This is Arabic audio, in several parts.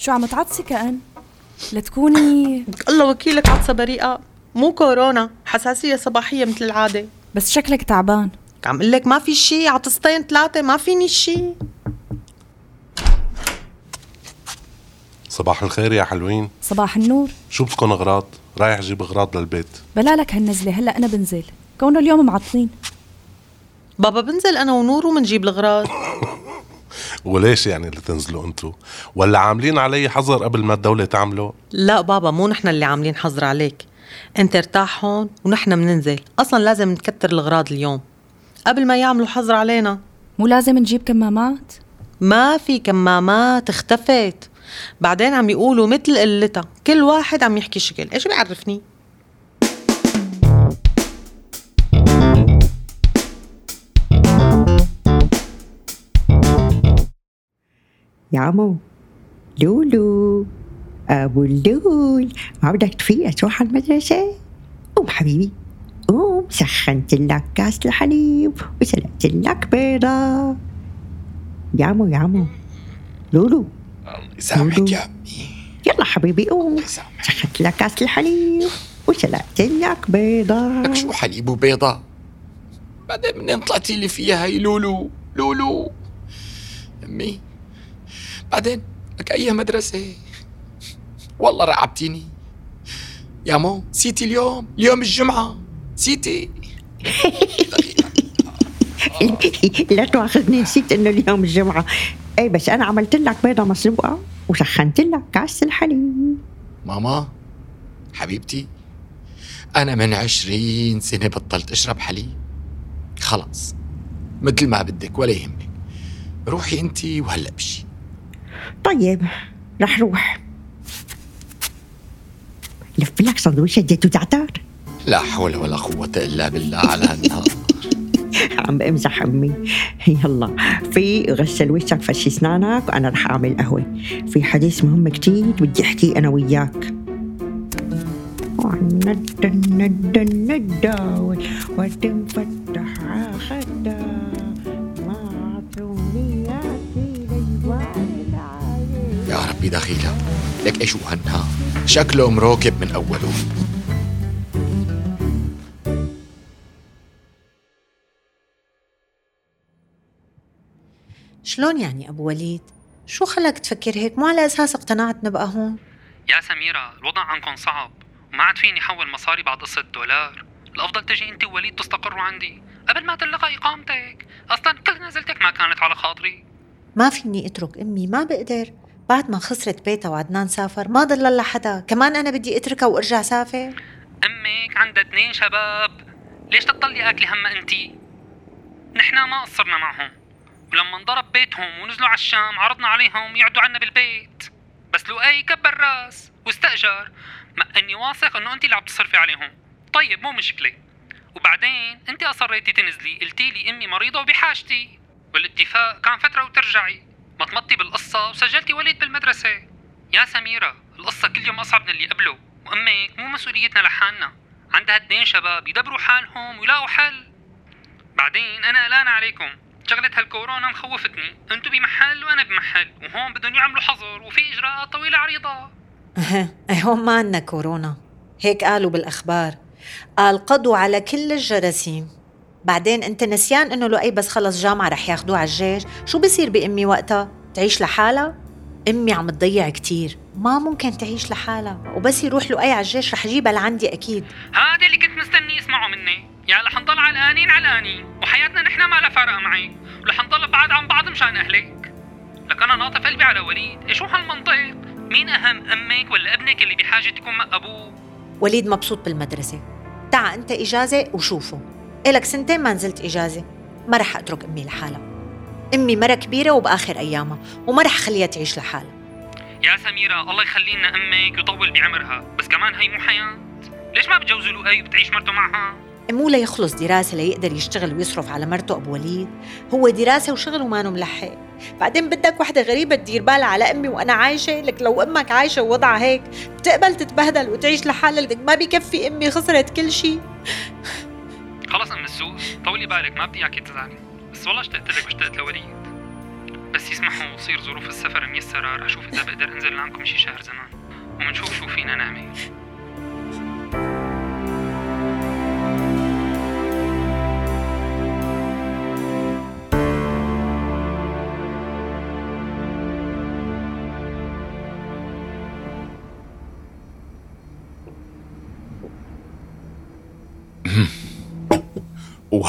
شو عم تعطسي كأن؟ لتكوني الله وكيلك عطسة بريئة. مو كورونا حساسية صباحية مثل العادة. بس شكلك تعبان. عم أقول لك ما في شي عطستين ثلاثة ما فيني شي. صباح الخير يا حلوين. صباح النور. شو بدكم أغراض؟ رايح أجيب أغراض للبيت. بلا لك هالنزلة هلأ أنا بنزل. كونه اليوم معطلين بابا بنزل أنا ونور ومنجيب الغراض وليش يعني اللي تنزلوا انتو ولا عاملين علي حظر قبل ما الدولة تعمله؟ لا بابا مو نحن اللي عاملين حظر عليك. انت ارتاح هون ونحن بننزل أصلا لازم نكتر الغراض اليوم. قبل ما يعملوا حظر علينا. مو لازم نجيب كمامات؟ ما في كمامات اختفت. بعدين عم يقولوا مثل قلتها كل واحد عم يحكي شكل. إيش بيعرفني؟ يا عمو لولو. أبو اللول. ما بدك تفيق تروح على المدرسة؟ قوم حبيبي. قوم سخنت لك كاس الحليب وسلقت لك بيضة. يا عمو يا عمو لولو. يسامحك يا امي يلا حبيبي قوم سخنت لك كاس الحليب وسلقت لك بيضة. لك شو حليب وبيضة؟ بعدين منين طلعتي لي فيها هي لولو؟ لولو. أمي. بعدين لك أي مدرسة؟ والله رعبتيني. يا مو نسيتي اليوم اليوم الجمعة. نسيتي. لا تواخذني نسيت إنه اليوم الجمعة. اي بس أنا عملت لك بيضة مسلوقة وسخنت لك كاس الحليب. ماما حبيبتي أنا من عشرين سنة بطلت أشرب حليب. خلاص مثل ما بدك ولا يهمك. روحي أنت وهلأ بشي. طيب رح روح. لف لك سندويشة زيت وزعتر لا حول ولا قوة إلا بالله على هالنهار عم بمزح أمي. يلا في غسل وشك فرش اسنانك وأنا رح أعمل قهوة. في حديث مهم كتير بدي أحكي أنا وياك. ندى ندى ندى وتنفتح خدا دخيلة لك إيش هالنهار شكله مروكب من أوله. شلون يعني أبو وليد؟ شو خلاك تفكر هيك؟ مو على أساس اقتنعت نبقى هون؟ يا سميرة الوضع عندكم صعب. وما عاد فيني حول مصاري بعد قصة دولار. الأفضل تجي أنت ووليد تستقروا عندي. قبل ما تلغى إقامتك. أصلا كل نزلتك ما كانت على خاطري. ما فيني أترك أمي ما بقدر. بعد ما خسرت بيتها وعدنان سافر ما ضل لها حدا. كمان أنا بدي أتركها وأرجع سافر؟ أمك عندها اثنين شباب. ليش تضلي أكلي همها أنت؟ نحنا ما قصرنا معهم. ولما انضرب بيتهم ونزلوا على الشام عرضنا عليهم يقعدوا عنا بالبيت. بس لؤي كبر راس واستأجر. مع أني واثق إنه انت اللي عم تصرفي عليهم. طيب مو مشكلة. وبعدين انت أصريتي تنزلي. قلتي لي أمي مريضة وبحاجتي. والاتفاق كان فترة وترجعي. مطمطي بالقصة وسجلتي وليد بالمدرسة. يا سميرة القصة كل يوم أصعب من اللي قبله. وأمك مو مسؤوليتنا لحالنا. عندها اثنين شباب يدبروا حالهم ويلاقوا حل. بعدين أنا قلقان عليكم. شغلة هالكورونا مخوفتني. انتو بمحل وأنا بمحل. وهون بدهم يعملوا حظر وفي إجراءات طويلة عريضة. أها هون ما عنا كورونا. هيك قالوا بالأخبار. قال قضوا على كل الجراثيم. بعدين انت نسيان انه لؤي بس خلص جامعة رح ياخدوه على الجيش. شو بصير بأمي وقتها؟ تعيش لحالها؟ أمي عم تضيع كتير. ما ممكن تعيش لحالها. وبس يروح لؤي على الجيش رح جيبها لعندي أكيد. هذا اللي كنت مستني اسمعه مني. يا رح نضل علقانين علقانين وحياتنا نحن ما لها فارقة معي. ورح نضل بعاد عن بعض مشان أهلك. لك أنا ناطف قلبي على وليد. شو هالمنطق؟ مين أهم أمك ولا ابنك اللي بحاجة يكون مع أبوه؟ وليد مبسوط بالمدرسة. تعا أنت إجازة وشوفه. إلك سنتين ما نزلت إجازة. ما رح أترك أمي لحالها. أمي مرة كبيرة وبآخر أيامها وما رح أخليها تعيش لحالها. يا سميرة الله يخلي لنا أمك ويطول بعمرها. بس كمان هي مو حياة. ليش ما بتجوزوا لؤي وبتعيش مرته معها؟ مو ليخلص دراسة ليقدر يشتغل ويصرف على مرته أبو وليد. هو دراسة وشغل وما ملحق بعدين بدك وحدة غريبة تدير بالها على أمي وأنا عايشة؟ لك لو أمك عايشة ووضعها هيك بتقبل تتبهدل وتعيش لحالها. لك ما بكفي أمي خسرت كل شيء خلص ام السوس طولي بالك ما بدي إياكي تزعلي. بس والله اشتقت لك واشتقت لوليد. بس يسمحوا وتصير ظروف السفر ميسرة رح شوف إذا بقدر أنزل لعندكم شي شهر زمان. ومنشوف شو فينا نعمل.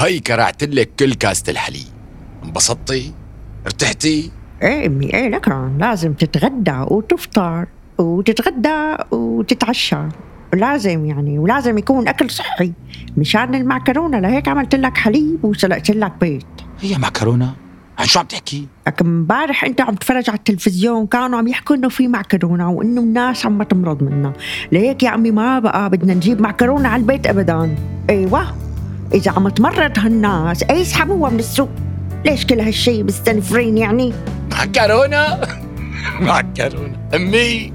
وهي كرعت لك كل كاسة الحليب انبسطتي؟ ارتحتي؟ إيه أمي إيه لكن لازم تتغدى وتفطر وتتغدى وتتعشى لازم يعني ولازم يكون أكل صحي مشان المعكرونة لهيك عملت لك حليب وسلقت لك بيض هي معكرونة؟ عن شو عم تحكي؟ لكن امبارح أنت عم تتفرج على التلفزيون كانوا عم يحكوا إنه في معكرونة وإنه الناس عم تمرض منها لهيك يا عمي ما بقى بدنا نجيب معكرونة على البيت ابدا إيوه إذا عم تمرض هالناس اي يسحبوها من السوق؟ ليش كل هالشي مستنفرين يعني؟ معكرونة؟ معكرونة أمي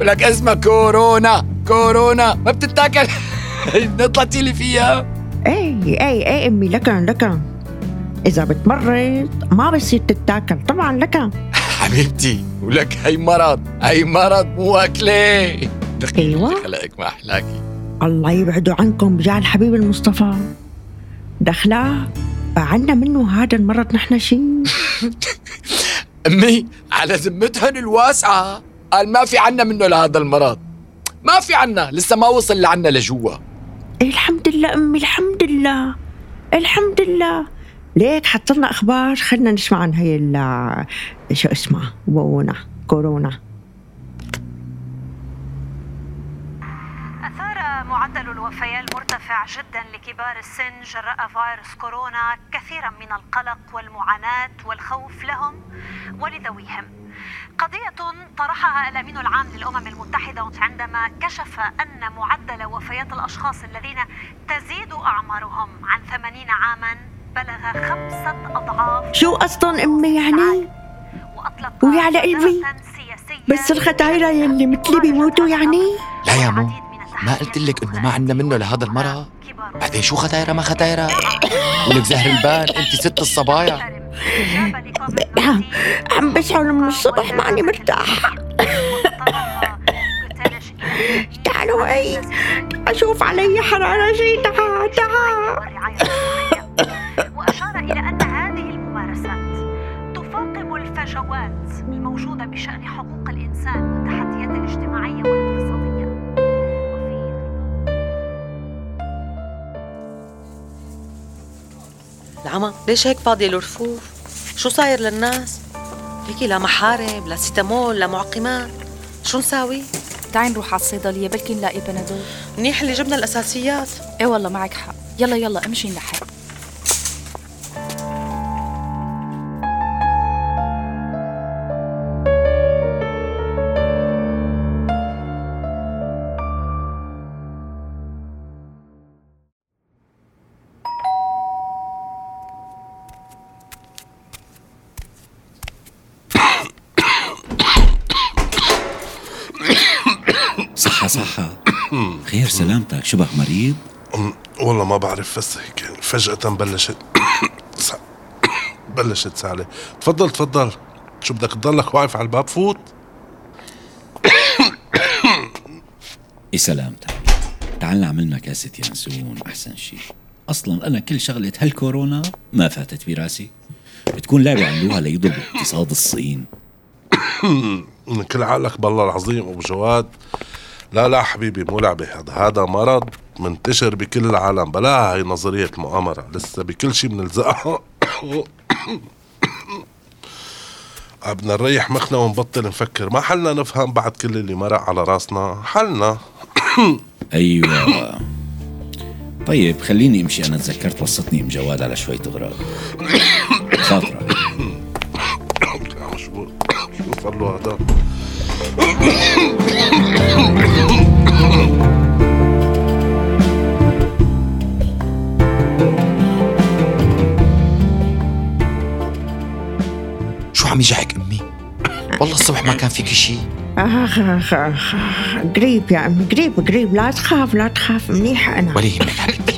ولك اسمها كورونا. كورونا. ما بتتاكل؟ نطلعتي لي فيها. إيه إيه إيه أمي لكن لكن إذا بتمرض ما بصير تتاكل. طبعا لكن حبيبتي ولك هي مرض. هي مرض مو أكلة. دخيل أيوة. خلقك ما أحلاكي. الله يبعدوا عنكم بجاه الحبيب المصطفى. دخلا عنا منه هذا المرض نحن شي. أمي على ذمتهن الواسعة. قال ما في عنا منه لهذا المرض. ما في عنا لسه ما وصل لعنا لجوا. إيه الحمد لله أمي الحمد لله. الحمد لله. ليك حط لنا أخبار خلينا نسمع عن هي ال- شو اسمها وونا كورونا. معدل الوفيات المرتفع جدا لكبار السن جراء فيروس كورونا كثيرا من القلق والمعاناة والخوف لهم ولذويهم. قضية طرحها الأمين العام للأمم المتحدة عندما كشف أن معدل وفيات الأشخاص الذين تزيد أعمارهم عن 80 عاما بلغ خمسة أضعاف شو أصلا أمي يعني؟ وأطلق ويا على قلبي بس الختايرة يلي مثلي بيموتوا يعني؟ لا يا مو. ما قلت لك إنه ما عنا منه لهذا المرض بعدين شو ختايرة ما ختايرة ولك زهر البان أنت ست الصبايا. عم عم بشعر من الصبح ماني مرتاح. تعالوا هي أشوف علي حرارة شي تعال تعال. وأشار إلى أن هذه الممارسات تفاقم الفجوات الموجودة بشأن حقوق الإنسان والتحديات الاجتماعية والاقتصادية. العمى ليش هيك فاضية الرفوف؟ شو صاير للناس؟ هيك لا محارب لا سيتامول لا معقمات شو نساوي؟ تعي نروح على الصيدلية بلكي نلاقي بنادول منيح اللي جبنا الأساسيات إيه والله معك حق يلا يلا امشي نلحق صحة. خير سلامتك. شو بك مريض؟ والله ما بعرف بس هيك يعني فجأة بلشت بلشت سعلة. تفضل تفضل. شو بدك تضلك واقف على الباب؟ فوت. اي سلامتك. تعال نعمل لنا كاسة ينسون أحسن شيء أصلا أنا كل شغلة هالكورونا ما فاتت براسي. بتكون لعبة عملوها ليضربوا اقتصاد الصين. من كل عقلك بالله العظيم أبو جواد. لا لا حبيبي مو لعبة هذا. هذا مرض منتشر بكل العالم. بلا هاي نظرية مؤامرة لسه بكل شيء بنلزقها بدنا نريح مخنا ونبطل نفكر. ما حلنا نفهم بعد كل اللي مرق على راسنا. حلنا. أيوة. طيب خليني أمشي. أنا تذكرت وصتني ام جواد على شوية أغراض. خاطرة. شو صار له هذا؟ عم يجعك أمي. والله الصبح ما كان فيك شيء آخ آخ آخ. قريب يا أمي قريب قريب. لا تخاف لا تخاف. منيحة أنا. ولا يهمك حبيبتي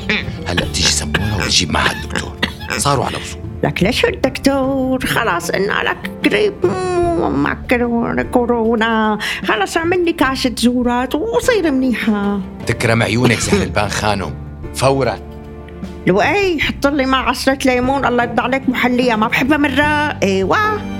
هلا بتيجي سموره وتجيب معها الدكتور. صاروا على وصول. لك ليش الدكتور؟ خلاص إنه لك قريب. معك كورونا- خلاص اعمل لي كاسة زورات وصير منيحة تكرم عيونك زهر البان خانم. فورا. لؤي حط لي مع عصرة ليمون. الله يرضى عليك محلية. ما بحبها مرة أيوه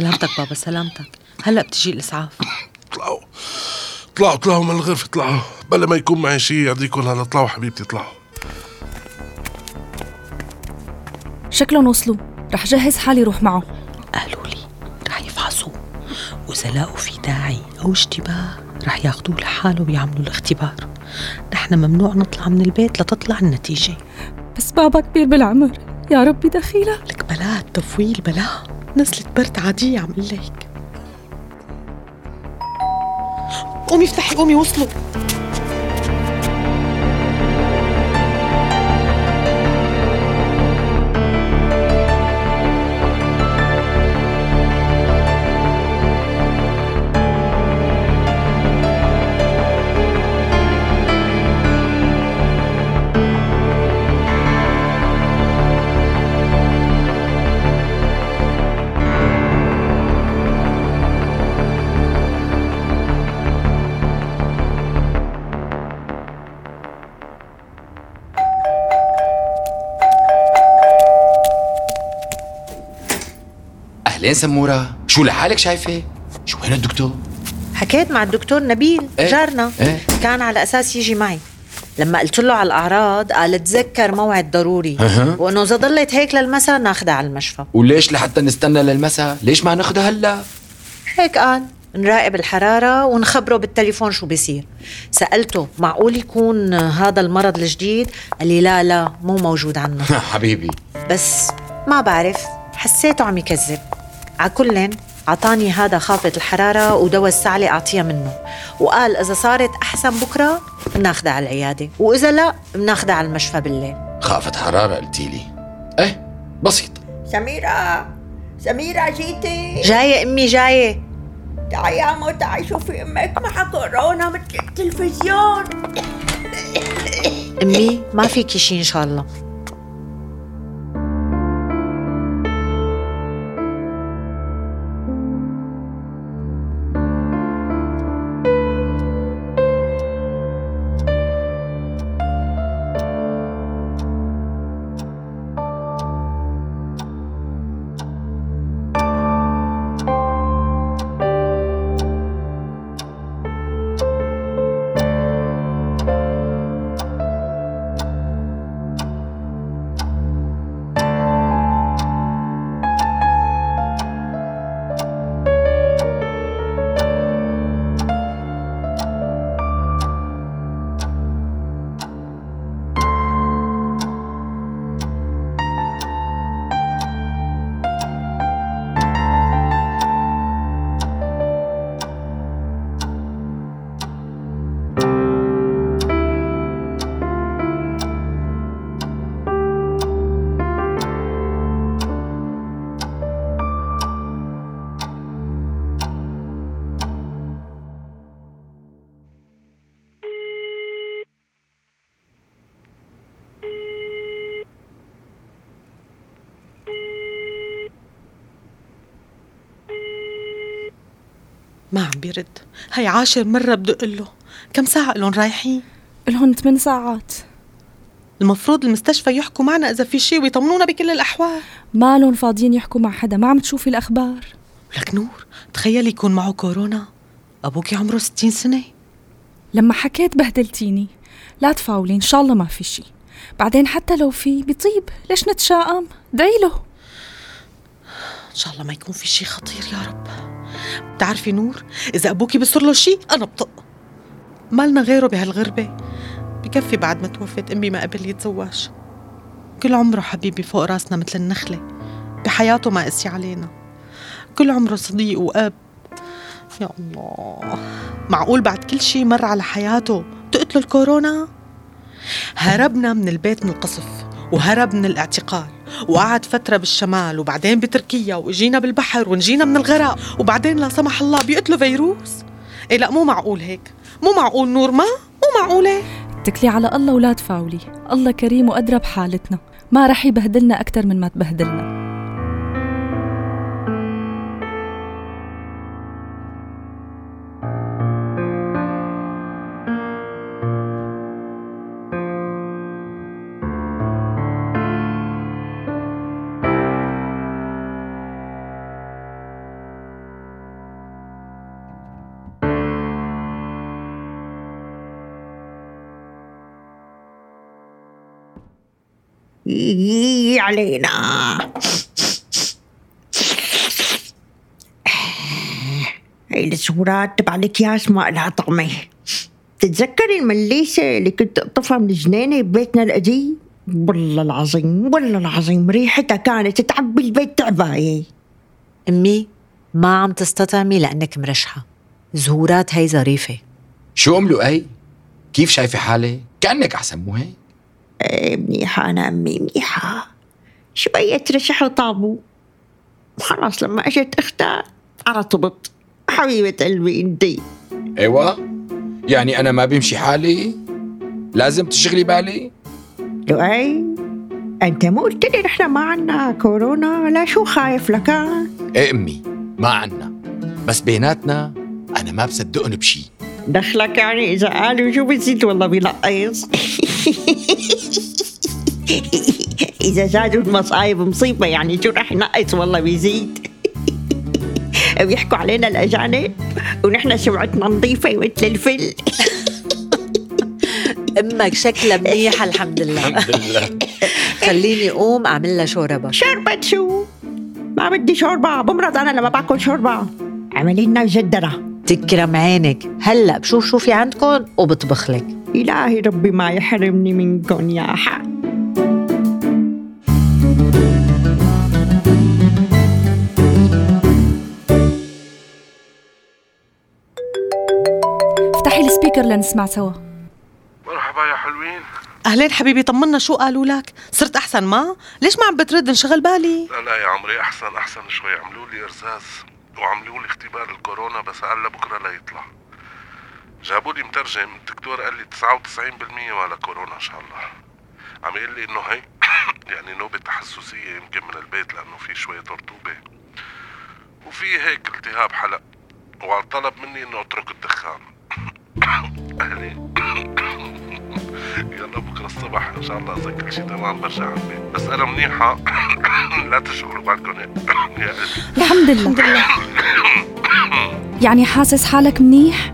سلامتك بابا سلامتك. هلا بتجي الإسعاف. طلعوا طلعوا طلعوا من الغرفة طلعوا بلا ما يكون معي شيء يعطيكم هلا طلعوا حبيبتي طلعوا شكلهم وصلوا. رح جهز حالي روح معه قالوا لي رح يفحصوه وإذا لقوا في داعي أو اشتباه رح ياخدوه لحاله ويعملوا الاختبار. نحن ممنوع نطلع من البيت لتطلع النتيجة. بس بابا كبير بالعمر. يا ربي دخيلة. لك بلا التفويل بلا. نزلة برد عادية عم لك قومي افتحي قومي وصلوا. اهلين سمورة؟ شو لحالك شايفه شو وين الدكتور؟ حكيت مع الدكتور نبيل إيه؟ جارنا. إيه؟ كان على أساس يجي معي. لما قلت له على الأعراض قال تذكر موعد ضروري. أها. وإنه إذا ضلت هيك للمساء ناخدها على المشفى. وليش لحتى نستنى للمساء؟ ليش ما ناخذها هلا؟ هيك قال. نراقب الحرارة ونخبره بالتليفون شو بيصير. سألته معقول يكون هذا المرض الجديد؟ قال لي لا لا مو موجود عنه حبيبي. بس ما بعرف. حسيته عم يكذب. على كل عطاني هذا خافض الحرارة ودواء السعلة أعطيها منه. وقال إذا صارت أحسن بكرة بناخدها على العيادة وإذا لا بناخدها على المشفى بالليل. خافت حرارة قلتي لي. إيه بسيط. سميرة سميرة جيتي. جاية أمي جاية. تعي يا عمو تعي شوفي أمك. مع كورونا مثل التلفزيون. أمي ما فيكي شي إن شاء الله. ما عم بيرد. هي عاشر مرة بدق له. كم ساعة لهم رايحين؟ لهم 8 ساعات. المفروض المستشفى يحكوا معنا إذا في شيء ويطمنونا بكل الأحوال. مالهم فاضيين يحكوا مع حدا ما عم تشوفي الأخبار. لك نور تخيلي يكون معه كورونا. أبوكي عمره 60 سنة. لما حكيت بهدلتيني. لا تفاولي إن شاء الله ما في شي. بعدين حتى لو في بيطيب. ليش نتشائم؟ دعي له. إن شاء الله ما يكون في شيء خطير يا رب. بتعرفي نور؟ إذا أبوكي بصير له شيء أنا بطق. مالنا غيره بهالغربة. بكفي بعد ما توفت أمي ما قبل يتزوج. كل عمره حبيبي فوق راسنا مثل النخلة. بحياته ما قسي علينا. كل عمره صديق وأب. يا الله. معقول بعد كل شيء مر على حياته تقتله الكورونا؟ هربنا من البيت من القصف وهرب من الاعتقال. وقعد فترة بالشمال وبعدين بتركيا وجينا بالبحر ونجينا من الغرق وبعدين لا سمح الله بيقتلوا فيروس. إيه لا مو معقول هيك. مو معقول نور ما؟ مو معقولة اتكلي على الله ولا تفاولي. الله كريم وأدرى بحالتنا. ما رح يبهدلنا أكتر من ما تبهدلنا. علينا هاي الصورات تبع الاكياس ما لها طعمة تتذكري المليسة اللي كنت اقطفها من جنينة ببيتنا القديم والله العظيم والله العظيم ريحتها كانت تعبي البيت تعباية أمي ما عم تستطعمي لأنك مرشحة زهورات هي ظريفة شو أم لؤي؟ كيف شايفة حالك؟ كأنك أحسن مو هيك؟ منيحة أنا أمي منيحة. شوية رشح وطابو. خلاص لما أجت أختها عرطبت حبيبة قلبي أنتي. أيوه. يعني أنا ما بيمشي حالي؟ لازم تشغلي بالي؟ لؤي أنت مو قلت لي نحن ما عنا كورونا؟ لا شو خايف لكان إيه أمي ما عنا. بس بيناتنا أنا ما بصدقن بشي. دخلك يعني إذا قالوا شو بزيد والله بينقص اذا زادوا المصايب مصيبة يعني شو رح ينقص والله بيزيد. بيحكوا علينا الأجانب ونحن سمعتنا نظيفة مثل الفل. أمك شكلها منيحة الحمد لله. الحمد لله. خليني أقوم أعمل لها شوربة. شوربة شو؟ ما بدي شوربة بمرض أنا لما باكل شوربة. اعملي لنا جدرة. تكرم عينك. هلأ بشوف شو في عندكم وبطبخ لك. إلهي ربي ما يحرمني منكم يا حق افتحي السبيكر لنسمع سوا. مرحبا يا حلوين. أهلين حبيبي طمنا شو قالوا لك؟ صرت أحسن ما؟ ليش ما عم بترد؟ انشغل بالي. لا لا يا عمري أحسن أحسن شوي. عملوا لي إرزاز وعملوا لي اختبار الكورونا بس قال لبكرة ليطلع جابوا لي مترجم. الدكتور قال لي 99% ولا كورونا إن شاء الله. عم يقول لي إنه هي يعني نوبة تحسسية يمكن من البيت لأنه في شوية رطوبة. وفي هيك التهاب حلق. وطلب مني إنه أترك الدخان. أهلي. يلا بكرة الصبح إن شاء الله اذا كل شيء تمام برجع على البيت بس أنا منيحة. لا تشغلوا بالكم يا الحمد لله. يعني حاسس حالك منيح؟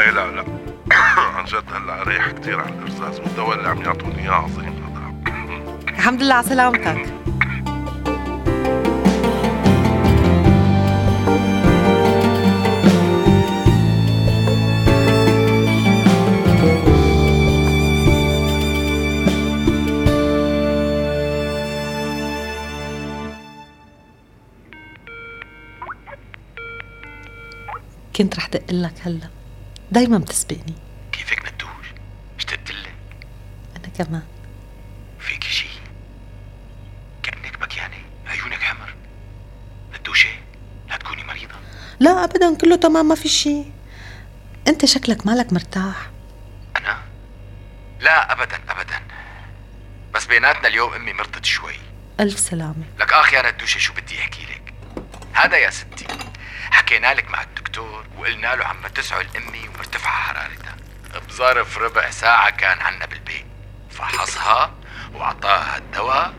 إيه لا لا. عن جد هلا ريح كثير على الإرزاز والدواء اللي عم يعطوني إياه عظيم هذا. الحمد لله على سلامتك. كنت رح دق لك هلا. دايما بتسبقني. كيفك ندوش؟ اشتقت لك أنا كمان. فيك شي كأنك بكيانة عيونك حمر. ندوشة لا تكوني مريضة. لا ابدا كله تمام ما في شيء. أنت شكلك مالك مرتاح. أنا؟ لا أبدا أبدا. بس بيناتنا اليوم أمي مرضت شوي. ألف سلامة. لك آخ يا ندوشة شو بدي أحكي لك؟ هذا يا ستي. حكينا لك مع الدكتور وقلنا له عم تسعل امي ومرتفعة حرارتها. بظرف ربع ساعة كان عنا بالبيت. فحصها واعطاها الدواء.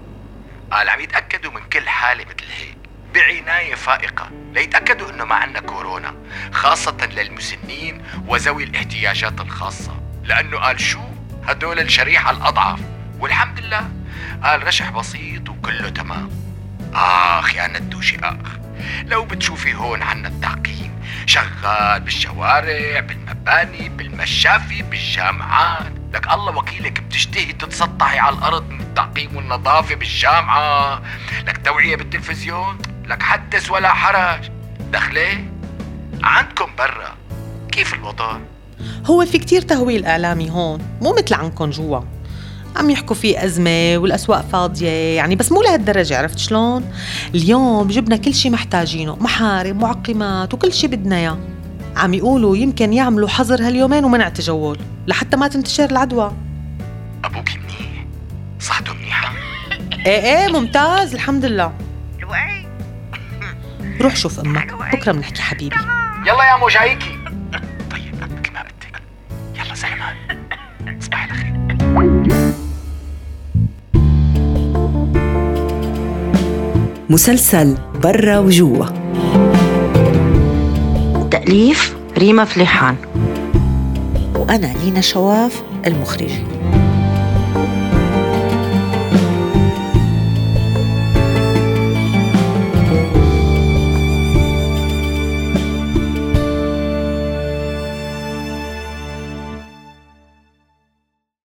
قال عم يتأكدوا من كل حالة مثل هيك. بعناية فائقة. ليتأكدوا أنه ما عندنا كورونا. خاصة للمسنين وذوي الاحتياجات الخاصة. لأنه قال شو؟ هدول الشريحة الأضعف. والحمد لله قال رشح بسيط وكله تمام. آخ يا ندوشي آخ. لو بتشوفي هون عنا التعقيم. شغال بالشوارع بالمباني بالمشافي بالجامعات. لك الله وكيلك بتشتهي تتسطحي على الأرض من التعقيم والنظافة بالجامعة. لك توعية بالتلفزيون؟ لك حدث ولا حرج. دخلي عندكم برا. كيف الوضع؟ هو في كتير تهويل إعلامي هون مو مثل عندكم جوا. عم يحكوا في أزمة والأسواق فاضية يعني بس مو لهالدرجة عرفت شلون؟ اليوم جبنا كل شي محتاجينه محارم معقمات وكل شي بدنا إياه. عم يقولوا يمكن يعملوا حظر هاليومين ومنع تجول لحتى ما تنتشر العدوى. أبوك منيح. صحته منيحة. إيه إيه ممتاز الحمد لله. روح شوف أمك. بكرة بنحكي حبيبي. يلا يا مو جايكي طيب مثل ما بدك يلا سلمان صباح الخير مسلسل برا وجوا. تأليف ريما فليحان. وأنا لينا شواف المخرجة